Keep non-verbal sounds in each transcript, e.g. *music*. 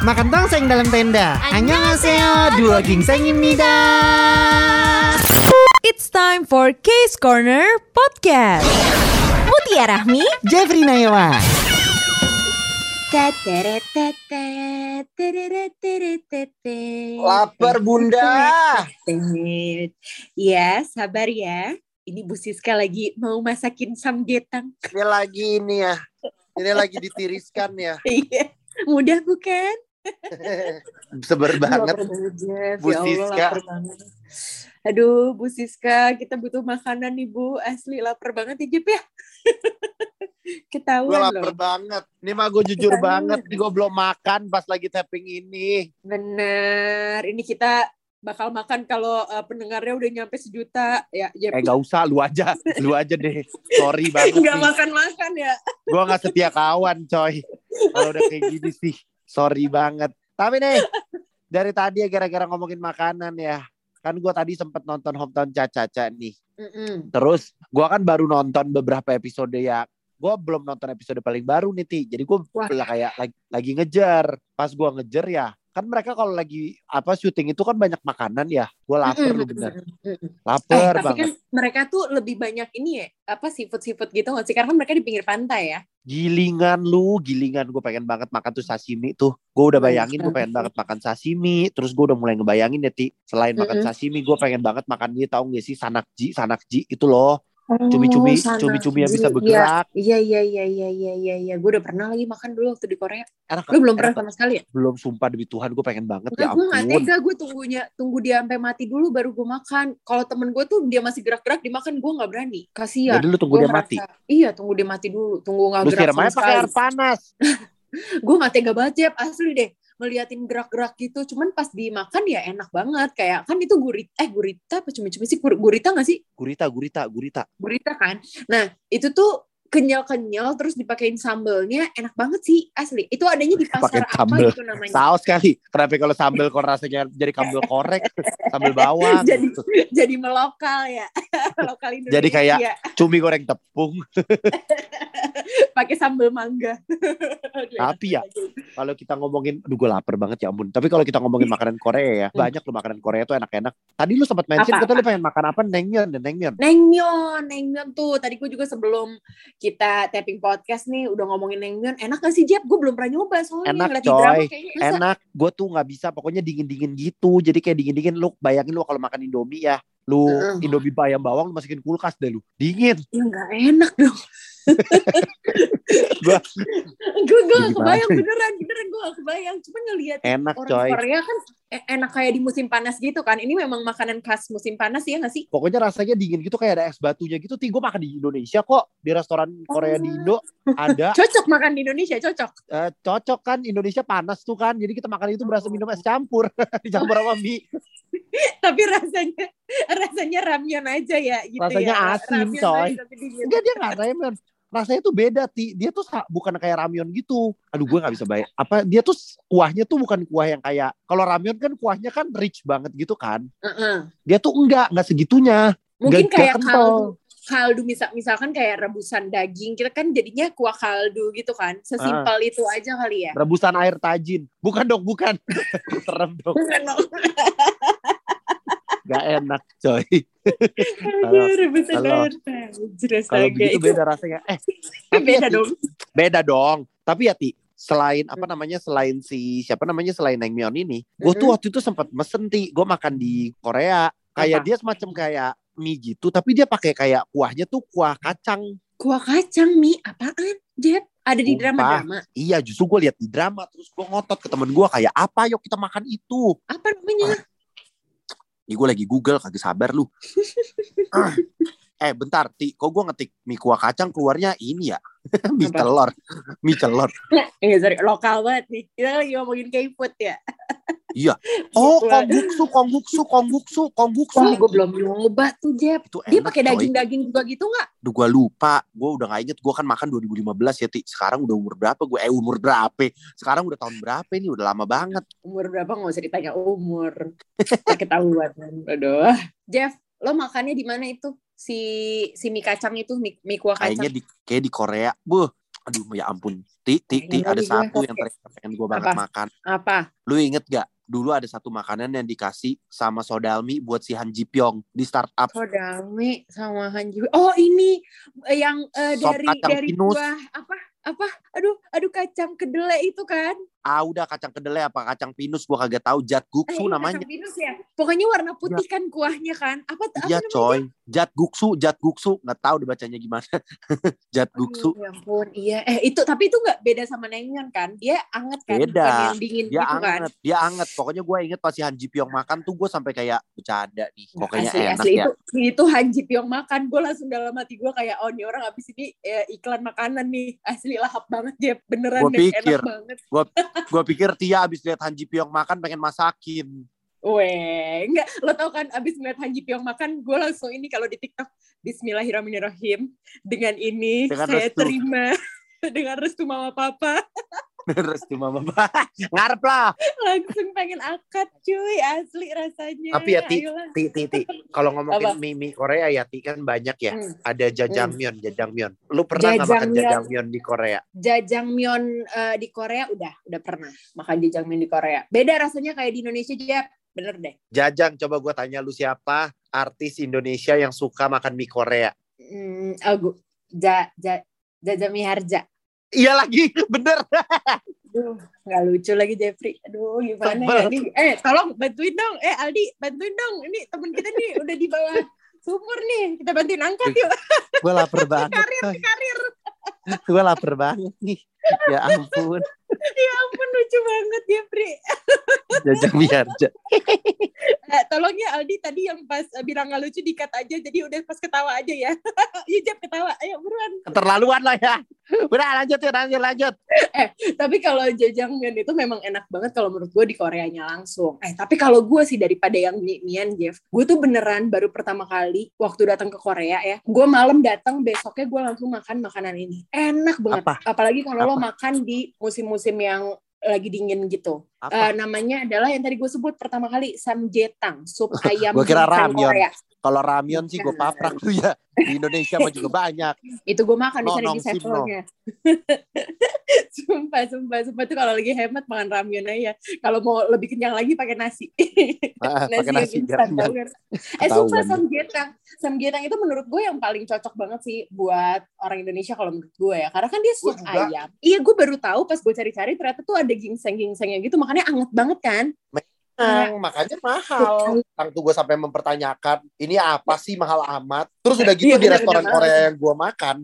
makan tongseng dalam tenda. Annyeonghaseyo, dua gingsengimnida. It's time for Case Corner Podcast. Mutia Rahmi, Jeffrey Nayawa. Laper bunda. Ya, sabar ya. Ini Bu Siska lagi mau masakin samgetang. Ini lagi ini ya. Ini lagi ditiriskan ya. Iya. Mudah bukan? *laughs* Seber banget. Lapar banget. Bu Ya Allah, Siska. lapar banget. Aduh, Bu Siska, kita butuh makanan nih, Bu. Asli lapar banget ya, Jeff ya. Gue *laughs* Ketahuan lapar loh. banget. Ini mah gue jujur Ketahuan. banget. Gue belum makan pas lagi tapping ini. Bener. Ini kita bakal makan kalau uh, pendengarnya udah nyampe sejuta. Ya, Jeff. Eh gak usah, lu aja. Lu aja deh. Sorry *laughs* banget Nggak nih. makan-makan ya. Gue gak setia kawan coy. Kalau udah kayak gini sih. Sorry banget. Tapi nih. Dari tadi ya gara-gara ngomongin makanan ya. Kan gue tadi sempet nonton Hometown Caca-Caca nih. Mm-mm. Terus gue kan baru nonton beberapa episode ya. Gue belum nonton episode paling baru nih Ti. Jadi gue kayak lagi, lagi ngejar. Pas gue ngejar ya. Kan mereka kalau lagi apa syuting itu kan banyak makanan ya. Gue lapar lu Mm-mm, bener. Eh, Lapar tapi banget. kan mereka tuh lebih banyak ini ya, apa seafood-seafood gitu nggak sih? Karena kan mereka di pinggir pantai ya. Gilingan lu, gilingan gue pengen banget makan tuh sashimi tuh. Gue udah bayangin gue pengen banget makan sashimi. Terus gue udah mulai ngebayangin ya Ti. Selain makan Mm-mm. sashimi gue pengen banget makan dia tau gak sih sanakji, sanakji itu loh. Cumi-cumi, Oh, cumi-cumi yang bisa Iya, bergerak. Iya, iya, iya, iya, iya, iya, iya. Gue udah pernah lagi makan dulu waktu di Korea. Enak, Lu belum pernah sama sekali ya? belum sumpah demi Tuhan gue pengen banget ya Enggak, gue nggak ampun. tega. Gue tunggunya, tunggu dia sampai mati dulu baru gue makan. Kalau temen gue tuh dia masih gerak-gerak dimakan, gue nggak berani. Kasian. Jadi lu tunggu Gua dia ngerasa- mati. Iya, tunggu dia mati dulu. Tunggu nggak Lu gerak sama aja pakai sekali. air panas. *laughs* gue gak tega banget Jeb, asli deh ngeliatin gerak-gerak gitu cuman pas dimakan ya enak banget kayak kan itu gurit eh gurita apa cumi-cumi sih Gur- gurita gak sih Gurita, gurita, gurita. gurita kan nah itu tuh kenyal-kenyal terus dipakein sambelnya enak banget sih asli itu adanya di pasar apa sambel. gitu namanya Saus kali. Kenapa kalau sambal kok rasanya jadi sambal korek, sambal bawang. Jadi- jadi melokal ya *laughs* lokal Indonesia Jadi kayak- cumi goreng tepung. *laughs* pakai sambel mangga Aduh, *laughs* Tapi ya. Kalau kita ngomongin, aduh gue lapar banget ya ampun. Tapi kalau kita ngomongin *laughs* makanan Korea ya, banyak loh makanan Korea tuh enak-enak. Tadi lu sempat mention Apa, kata lu pengen makan apa? Nengmyeon, dan. Naengmyeon, naengmyeon tuh. Tadi gue juga sebelum kita tapping podcast nih udah ngomongin naengmyeon. Enak gak sih Jeb? Gue belum pernah nyoba soalnya Enak, coy. Enak, gue tuh nggak bisa. Pokoknya dingin-dingin gitu. Jadi kayak dingin-dingin. Lu bayangin lu kalau makan Indomie ya, lu Heeh. Indomie bayam bawang lu masukin kulkas deh lu. Dingin. Ya nggak enak dong. *laughs* Gua- gue gue Gimana? kebayang beneran beneran gue gak kebayang. Cuma ngeliat Enak orang coy. Korea kan e- enak kayak di musim panas gitu kan. Ini memang makanan khas musim panas ya nggak sih? Pokoknya rasanya dingin gitu kayak ada es batunya gitu. Ti gue makan di Indonesia kok. Di restoran Korea di Indo ada. *laughs* Cocok makan di Indonesia, cocok. Eh, cocok kan Indonesia panas tuh kan. Jadi kita makan itu berasa minum es campur. *laughs* Dicampur sama mie. *laughs* Tapi rasanya rasanya ramyeon aja ya gitu Rasanya ya. asin, coy. Enggak dia nggak ramen. Rasanya tuh beda ti. Dia tuh bukan kayak ramyeon gitu. Aduh gue nggak bisa bayar. Apa dia tuh kuahnya tuh bukan kuah yang kayak kalau ramyeon kan kuahnya kan rich banget gitu kan. Heeh. Dia tuh enggak nggak segitunya. Mungkin Nggak- kayak kaldu kaldu misal misalkan kayak rebusan daging kita kan jadinya kuah kaldu gitu kan sesimpel Ah. itu aja kali ya Rebusan air tajin. Bukan dong bukan. *laughs* Serem dong. bukan dong *laughs* Gak enak coy. Kalau- Kalau astaga. begitu Itu beda rasanya. Eh *laughs* tapi beda ya, dong Beda dong. Tapi ya Ti, selain apa namanya selain si siapa namanya selain naengmyeon ini, gue tuh waktu itu sempat mesen Ti, gue makan di Korea. Kayak Apa? dia semacam kayak mie gitu, tapi dia pakai kayak kuahnya tuh kuah kacang. kuah kacang mie apaan Jeb ada di drama-drama Iya, justru gue lihat di drama terus gue ngotot ke temen gue kayak apa yuk kita makan itu. apa namanya Ini gue lagi Google kagak sabar lu. *laughs* eh bentar, Ti, kok gue ngetik mie kuah kacang keluarnya ini ya? *laughs* mie Apa? telur. Mie telur. eh *laughs* sorry lokal banget nih kita lagi ngomongin K-food ya *laughs* Oh, Gua- kongguksu, kongguksu, kongguksu, kongguksu. Wah, gue belum nyoba tuh, Jeb. Itu Dia pakai coy. daging-daging juga gitu nggak? Duh gue lupa, gue udah gak inget, gue kan makan 2015 ya Ti. Sekarang udah umur berapa gue? Eh umur berapa? Sekarang udah tahun berapa ini? Udah lama banget. Umur berapa nggak usah ditanya umur. Ketahuan. Aduh. Jeff, lo makannya di mana itu? Si si mie kacang itu, mie, mie kuah Kayaknya kacang. di kayak di Korea. Buh, Aduh ya ampun. Ti, ti, ti. Ada satu yang terakhir pengen gue banget Apa? makan. Apa? Lu inget gak? Dulu ada satu makanan yang dikasih sama Sodalmi buat si Han Ji Pyong di startup. Kodami sama Hanji. Oh ini eh, yang Sop dari dari pinus. buah apa apa? Aduh aduh kacang kedelai itu kan? Ah udah kacang kedelai apa kacang pinus gua kagak tahu. Jat Eh, guksu iya, namanya. kacang pinus ya. Pokoknya warna putih kan kuahnya kan? Apa Iya coy. Jat guksu, jat guksu. Nggak tahu dibacanya gimana. *laughs* jat guksu. Aduh, ya ampun, iya. Eh itu tapi itu nggak beda sama naengmyeon kan? Dia anget kan, Beda. bukan yang dingin Dia gitu kan? anget, dia anget. Pokoknya gue inget pas si Han Ji Pyong makan tuh gue sampai kayak bercanda nih. Kok kayaknya asli, enak asli ya. itu itu Hanji Pyong makan gue langsung dalam hati gue kayak oh nih orang abis ini eh, iklan makanan nih asli lahap banget dia beneran Gua deh pikir. enak banget *laughs* Gue pikir Tia abis lihat Han Ji Pyong makan pengen masakin. Weh, enggak lo tau kan abis ngeliat Hanji Pyong makan gue langsung ini kalau di TikTok Bismillahirrahmanirrahim dengan ini Dengan saya restu. terima *laughs* dengan restu mama papa *laughs* Terus cuma ngarep lah. langsung pengen akad cuy asli rasanya Tapi ya, Ti, Ayolah. Ti, Ti, Ti. Kalau Apa? ngomongin mie, mie Korea ya Ti kan banyak ya. Hmm. Ada jajangmyeon, jajangmyeon. Lu pernah nggak makan Jajangmyeon. di Korea? jajangmyeon eh, di Korea udah udah pernah makan jajangmyeon di Korea. Beda rasanya kayak di Indonesia Jap. Bener deh. Jajang, coba gue tanya lu siapa artis Indonesia yang suka makan mie Korea? Hmm, oh, gu- ja, ja, Jajami Harja. Iya lagi, bener. Aduh, nggak lucu lagi Jeffrey. Aduh, gimana ya nih? Eh, tolong bantuin dong. Eh, Aldi, bantuin dong. Ini temen kita nih udah di bawah sumur nih. Kita bantuin angkat yuk. gue lapar *laughs* banget. Karir, karir. gue lapar banget nih. Ya ampun. *laughs* Ya ampun, lucu banget Jeffrey. Jajang Harja. *laughs* Eh, tolong ya Aldi tadi yang pas eh, bilang nggak lucu dikat aja. Jadi udah pas ketawa aja ya. *laughs* Iya, Jep, ketawa. Ayo, buruan. Keterlaluan lah ya. *laughs* Udah lanjut ya, lanjut, lanjut. Tapi kalau jajangmyeon itu memang enak banget kalau menurut gue di Koreanya langsung. Eh tapi kalau gue sih daripada yang mie-mian Jeff, gue tuh beneran baru pertama kali waktu datang ke Korea ya. Gue malam datang besoknya gue langsung makan makanan ini. Enak banget. Apa? Apalagi kalau lo makan di musim-musim yang lagi dingin gitu. Apa? Eh, namanya adalah yang tadi gue sebut pertama kali samjetang, sup ayam Gua kira ramyeon. Korea. Kalau ramyeon sih gue paprak tuh ya. Di Indonesia mah juga banyak. Itu gue makan di sana di *laughs* sumpah, sumpah, sumpah tuh kalau lagi hemat makan ramyeon aja. Kalau mau lebih kenyang lagi pakai nasi. *laughs* Ah, pakai yang nasi instan? *laughs* Eh sumpah samgyetang. Samgyetang itu menurut gue yang paling cocok banget sih buat orang Indonesia kalau menurut gue ya. Karena kan dia sup ayam. Iya gue baru tahu pas gue cari-cari ternyata tuh ada ginseng-ginsengnya gitu. Makanya anget banget kan. Nah, makanya mahal. Tang tuh gue sampai mempertanyakan, ini apa sih mahal amat? Terus udah gitu Iya, di restoran bener Korea yang gue makan,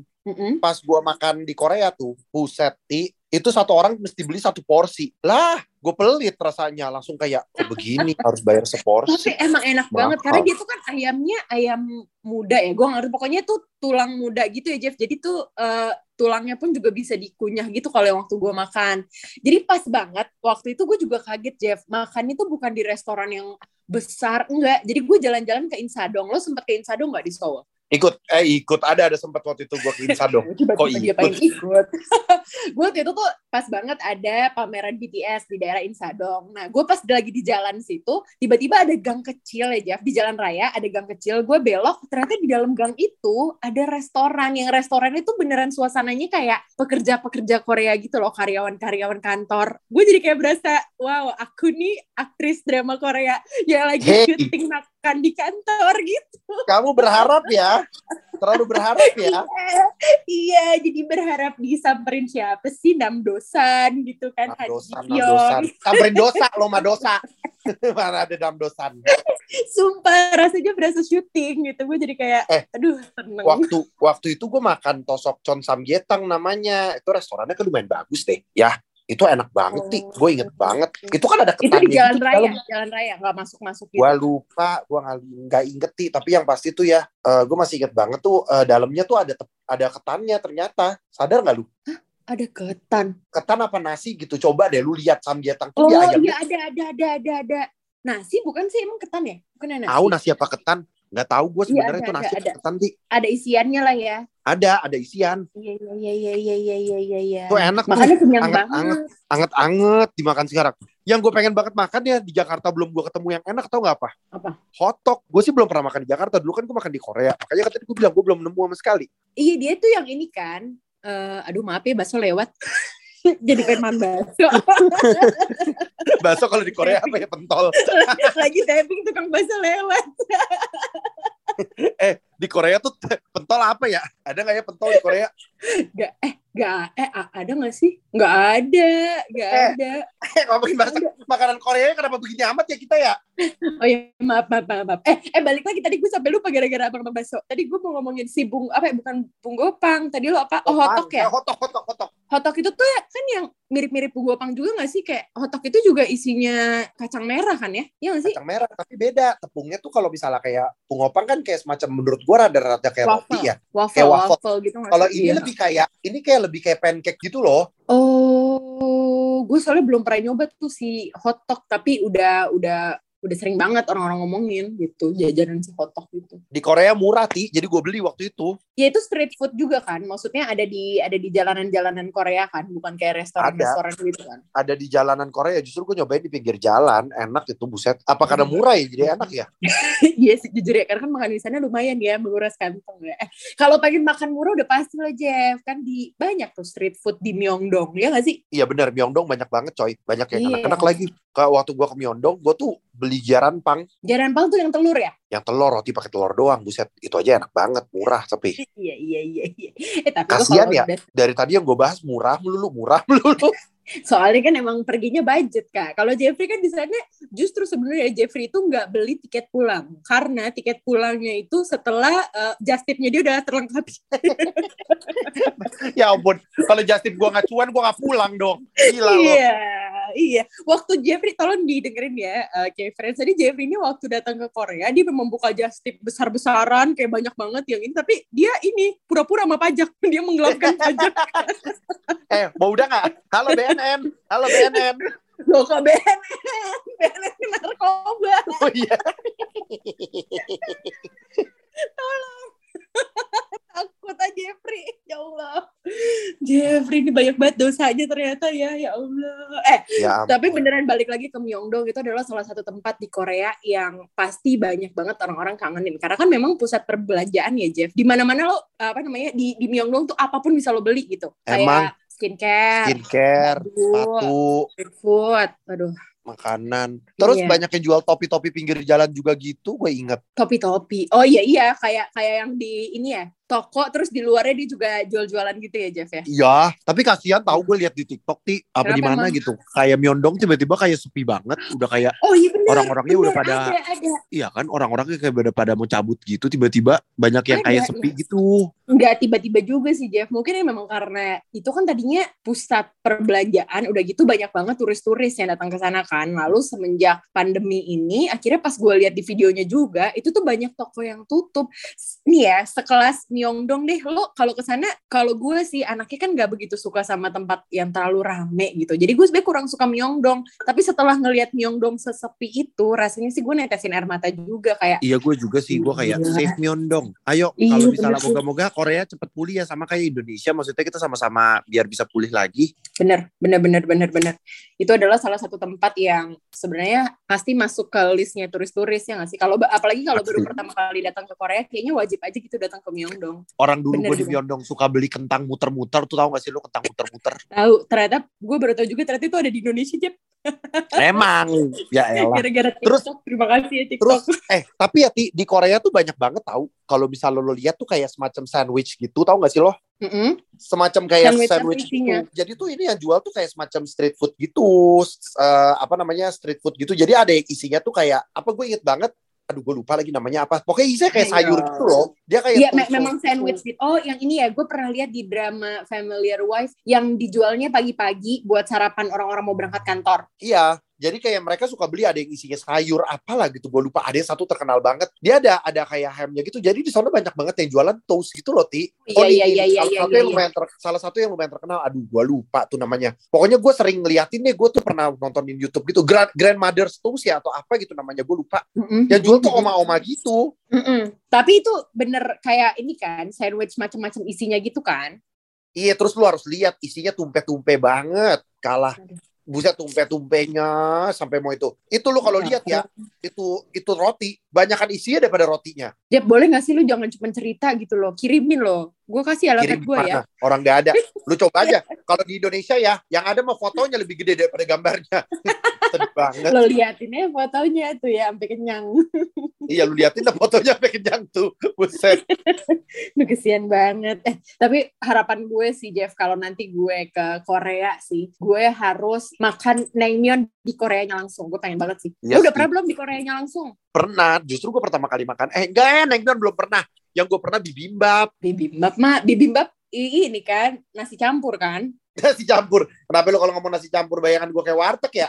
pas gue makan di Korea tuh, buset, Ti, itu satu orang mesti beli satu porsi. Lah, gue pelit rasanya. Langsung kayak, kok begini *laughs* harus bayar Tapi seporsi. emang enak Mahal. banget karena dia tuh kan ayamnya ayam muda ya. Gue ngerti pokoknya tuh tulang muda gitu ya Jeff. Jadi tuh eh, tulangnya pun juga bisa dikunyah gitu kalau yang waktu gue makan. Jadi pas banget waktu itu gue juga kaget Jeff. Makan itu bukan di restoran yang besar enggak. Jadi gue jalan-jalan ke Insadong. Lo sempet ke Insadong nggak di Seoul? Ikut, eh ikut. Ada, ada sempat waktu itu gue ke Insadong. *laughs* Tiba-tiba Kok ikut? ikut. *laughs* gue waktu itu tuh pas banget ada pameran BTS di daerah Insadong. Nah, gue pas lagi di jalan situ, tiba-tiba ada gang kecil ya, Jeff. Di jalan raya ada gang kecil. Gue belok, ternyata di dalam gang itu ada restoran. Yang restoran itu beneran suasananya kayak pekerja-pekerja Korea gitu loh, karyawan-karyawan kantor. Gue jadi kayak berasa, wow, aku nih aktris drama Korea *laughs* yang lagi Hey. syuting makan di kantor gitu. Kamu berharap ya? Terlalu berharap ya? *laughs* Iya, jadi berharap disamperin siapa sih Nam Dosan gitu kan Han Dosan, Ji dosan. *laughs* Samperin dosa, lo mah dosa. *laughs* Mana ada dam dosan. Sumpah rasanya berasa syuting gitu. Gue jadi kayak Eh, aduh seneng. waktu waktu itu gue makan tosok chon samgyetang namanya itu restorannya kan lumayan bagus deh ya itu enak banget Oh. sih gue inget banget itu kan ada itu ketannya di jalan gitu raya, dalam. jalan raya nggak masuk-masuk gitu. gue lupa gue nggak inget Ti. tapi yang pasti tuh ya gue masih inget banget tuh eh, dalamnya tuh ada tep- ada ketannya ternyata sadar nggak lu Ada ketan. ketan apa nasi gitu coba deh lu lihat samgyetang tuh Oh ayamnya iya ada ada ada ada ada. Nasi bukan sih emang ketan ya? Bukan ya nasi. tahu nasi apa ketan nggak tahu gue sebenarnya ada, itu nasi ada, apa ada. isiannya lah ya. ada ada isian Iya iya iya iya iya iya iya. iya. itu enak tuh Makanya kenyang Anget- banget. anget. anget-anget dimakan sekarang. Yang gue pengen banget makan ya di Jakarta belum gue ketemu yang enak tau nggak apa? Apa? Hotdog. Gue sih belum pernah makan di Jakarta. Dulu kan gue makan di Korea. Makanya kan tadi gue bilang gue belum nemu sama sekali. Iya dia tuh yang ini kan eh, aduh maaf ya bakso lewat. *laughs* *laughs* Jadi pengen makan bakso. *laughs* Bakso kalau di Korea apa ya pentol. *laughs* Lagi tapping tukang bakso lewat. Eh di Korea tuh pentol apa ya? Ada nggak ya pentol di Korea? Gak, eh, gak, eh, ada gak sih? Gak ada, gak Eh. ada. Eh ngomongin bahasa makanan Korea kenapa begini amat ya kita ya? Oh ya, maaf, maaf, maaf, maaf. Eh, eh balik lagi tadi gue sampai lupa gara-gara abang bakso. Tadi gue mau ngomongin si bung, apa ya, bukan bung gopang. Tadi lo apa? Oh, hotok ya? Eh, hotok hotok hotok. Hotok itu tuh kan yang mirip-mirip gopang juga gak sih? Kayak hotok itu juga isinya kacang merah kan ya? Iya gak sih? Kacang merah tapi beda. Tepungnya tuh kalau misalnya kayak pungopang kan kayak semacam menurut gua rada-rada kayak Waffle. roti ya. Waffle, Kayak waffle. waffle gitu gak Kalau ini Iya. lebih kayak ini kayak lebih kayak pancake gitu loh. Oh, gue soalnya belum pernah nyoba tuh si hotdog, tapi udah udah udah sering banget orang-orang ngomongin gitu jajanan si hotdog gitu. Di Korea murah ti, jadi gue beli waktu itu. Ya itu street food juga kan, maksudnya ada di ada di jalanan-jalanan Korea kan, bukan kayak restoran-restoran gitu kan. Ada di jalanan Korea, justru gue nyobain di pinggir jalan, enak itu buset. Apa karena murah ya jadi enak ya? *laughs* Iya sih jujur ya, karena kan makan di sana lumayan ya menguras kantong ya. Eh, kalau pengen makan murah udah pasti lah Jeff, kan di banyak tuh street food di Myeongdong, ya nggak sih? Iya benar, Myeongdong banyak banget coy. Banyak yang Iya. enak-enak lagi. Kayak waktu gue ke Myeongdong, gue tuh beli jaran pang Jaran pang tuh yang telur ya? yang telur roti pakai telur doang, buset. Itu aja enak banget, murah tapi. Iya iya iya. iya. Eh tapi Kasian ya. udah Dari tadi yang gue bahas murah melulu, murah *laughs* melulu. Soalnya kan emang perginya budget kak. Kalau Jeffrey kan di sana justru sebenarnya Jeffrey itu nggak beli tiket pulang karena tiket pulangnya itu setelah uh, just tip-nya dia udah terlengkapi. *laughs* ya ampun, kalau Justin gue nggak cuan, gue nggak pulang dong. Gila. Iya, iya. Waktu Jeffrey, tolong didengerin ya, uh, kayak friends. Jadi Jeffrey ini waktu datang ke Korea, dia memang buka just tip besar-besaran, kayak banyak banget yang ini. Tapi dia ini pura-pura sama pajak. *laughs* Dia menggelapkan pajak. *laughs* Eh, mau udah nggak? Halo BNN, halo BNN. Loh kok BNN? BNN narkoba. Oh iya. takut aja Jeffrey ya Allah Jeffrey ini banyak banget dosanya ternyata ya ya Allah eh Ya ampun. tapi beneran balik lagi ke Myeongdong itu adalah salah satu tempat di Korea yang pasti banyak banget orang-orang kangenin karena kan memang pusat perbelanjaan ya Jeff di mana-mana lo apa namanya di di Myeongdong tuh apa pun bisa lo beli gitu Emang. kayak skincare skincare, baju, sepatu, food aduh makanan. Terus Iya. banyak yang jual topi-topi pinggir jalan juga gitu, gue inget. topi-topi oh iya iya kayak kayak yang di ini ya toko terus di luarnya dia juga jual-jualan gitu ya Jeff ya Iya, tapi kasihan tahu gue lihat di TikTok ti apa di mana gitu. Kayak Myeongdong tiba-tiba kayak sepi banget, udah kayak oh iya orang-orangnya udah pada ada, ada. iya kan orang-orangnya kayak udah pada mau cabut gitu, tiba-tiba banyak yang Ada, kayak sepi iya. gitu. nggak tiba-tiba juga sih Jeff mungkin ya memang karena itu kan tadinya pusat perbelanjaan udah gitu banyak banget turis-turis yang datang ke sana kan lalu semenjak pandemi ini akhirnya pas gue lihat di videonya juga itu tuh banyak toko yang tutup nih ya sekelas Myeongdong deh lo kalau ke sana kalau gue sih anaknya kan nggak begitu suka sama tempat yang terlalu rame gitu jadi gue sebenarnya kurang suka Myeongdong tapi setelah ngelihat Myeongdong sesepi itu rasanya sih gue netesin air mata juga kayak Iya gue juga sih, gue kayak Iya. save Myeongdong. Ayo Iya, kalau misalnya moga-moga Korea cepet pulih ya sama kayak Indonesia, maksudnya kita sama-sama biar bisa pulih lagi. Bener, bener, bener, bener, bener. Itu adalah salah satu tempat yang sebenarnya pasti masuk ke listnya turis-turis ya nggak sih? Kalau apalagi kalau baru pertama kali datang ke Korea, kayaknya wajib aja gitu datang ke Myeongdong. Orang dulu gue di bener. Myeongdong suka beli kentang muter-muter, tuh tahu gak sih lo kentang muter-muter? *laughs* Tahu, ternyata gue baru tahu juga ternyata itu ada di Indonesia Jep. *laughs* Emang, ya elah. Gara-gara Terus- TikTok. Terima kasih ya TikTok. Terus eh tapi ya Ti, di Korea tuh banyak banget tahu kalau misalnya lo lihat tuh kayak semacam sandwich gitu tahu gak sih lo? Mm-mm. Semacam kayak Sandwich sandwich, gitu. Jadi tuh ini yang jual tuh kayak semacam street food gitu. eh, apa namanya street food gitu. Jadi ada yang isinya tuh kayak apa gue inget banget aduh gue lupa lagi namanya apa. Pokoknya isinya kayak Ayo. sayur gitu loh. Dia kayak Iya, tofu memang sandwich gitu. Oh, yang ini ya, gue pernah lihat di drama Familiar Wife yang dijualnya pagi-pagi buat sarapan orang-orang mau berangkat kantor. Iya, jadi kayak mereka suka beli ada yang isinya sayur apalah gitu. Gue lupa ada yang satu terkenal banget. Dia ada ada kayak hamnya gitu. Jadi di sana banyak banget yang jualan toast gitu loh, Ti. Iya, nih, iya, iya, iya, salah iya, satu iya, yang iya. lumayan ter- salah satu yang lumayan terkenal. Aduh, gue lupa tuh namanya. Pokoknya gue sering ngeliatin deh. Gue tuh pernah nontonin YouTube gitu. Grand Grandmother's Toast ya atau apa gitu namanya. Gue lupa. Mm-mm. Yang jual tuh oma-oma gitu. Mm-mm. Tapi itu bener kayak ini kan, sandwich macam-macam isinya gitu kan? Iya, terus lu harus lihat isinya tumpe-tumpe banget. Kalah buset tumpe-tumpenya sampai mau itu. Itu lu kalau Ya lihat ya, itu itu roti, banyakan isinya daripada rotinya. Jeb boleh gak sih lu jangan cuma cerita gitu loh, kirimin loh. Gue kasih alamat Kirim gue ya. Orang nggak ada. *laughs* Lu coba aja. Kalau di Indonesia ya, yang ada mah fotonya lebih gede daripada gambarnya. *laughs* Sedih banget. Lo liatin aja fotonya tuh ya, sampai kenyang. *laughs* Iya, lu liatin dah fotonya sampai kenyang tuh. Buset. Lu kesian banget. Eh, tapi harapan gue sih Jeff kalau nanti gue ke Korea sih, gue harus makan naengmyeon di Koreanya langsung. Gue pengen banget sih. Iya Lu udah pernah belum di Koreanya langsung? Pernah, justru gue pertama kali makan. Eh, enggak ya, Naengmyeon belum pernah. Yang gue pernah bibimbap. Bibimbap mah, bibimbap ini kan nasi campur kan? *laughs* Nasi campur. Kenapa lu kalau ngomong nasi campur bayangan gue kayak warteg ya?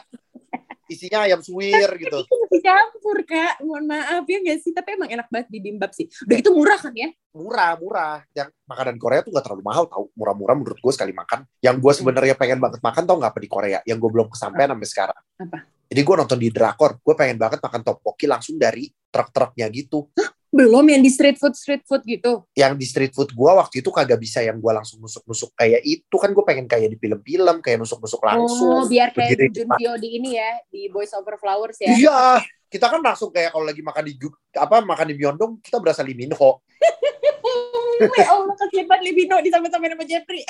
Isinya ayam suwir gitu. Itu campur kak. Mohon maaf ya nggak sih? Tapi emang enak banget bibimbap sih. Udah gitu murah kan ya? Murah, murah. Yang makanan Korea tuh gak terlalu mahal tau. Murah-murah menurut gue sekali makan. Yang gue sebenarnya pengen banget makan tau gak apa di Korea? Yang gue belum kesampaian sampai sekarang. Apa? Jadi gue nonton di Drakor. Gue pengen banget makan tteokbokki langsung dari truk-truknya gitu. Belum yang di street food street food gitu. yang di street food gua waktu itu kagak bisa yang gua langsung nusuk-nusuk kayak itu kan gue pengen kayak di film-film kayak nusuk-nusuk Oh, langsung biar kayak di depan. Pyo di ini ya, di Boys Over Flowers ya. iya kita kan langsung kayak kalau lagi makan di apa makan di Myeongdong kita berasa Lee Min Ho *laughs* ya Allah kasihan banget Libino disama-samain sama Jeffrey.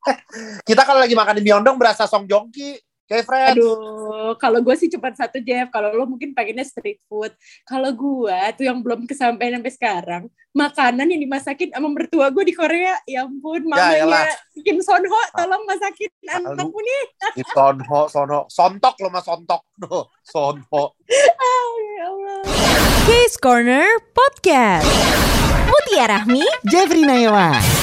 *laughs* kita kalau lagi makan di Myeongdong berasa Song Joong Ki kayak Fred Aduh, kalau gue sih cuma satu Jeff. Kalau lo mungkin pengennya street food. Kalau gue tuh yang belum kesampaian sampai sekarang, makanan yang dimasakin sama mertua gue di Korea. Ya ampun, mamanya elah. Kim Son Ho, tolong masakin Malu. anakku nih. di Sonho Sonho sontok lo mas sontok no, Sonho *laughs* Ya Allah. Case Corner Podcast. Mutia Rahmi Jeffrey Nayawan.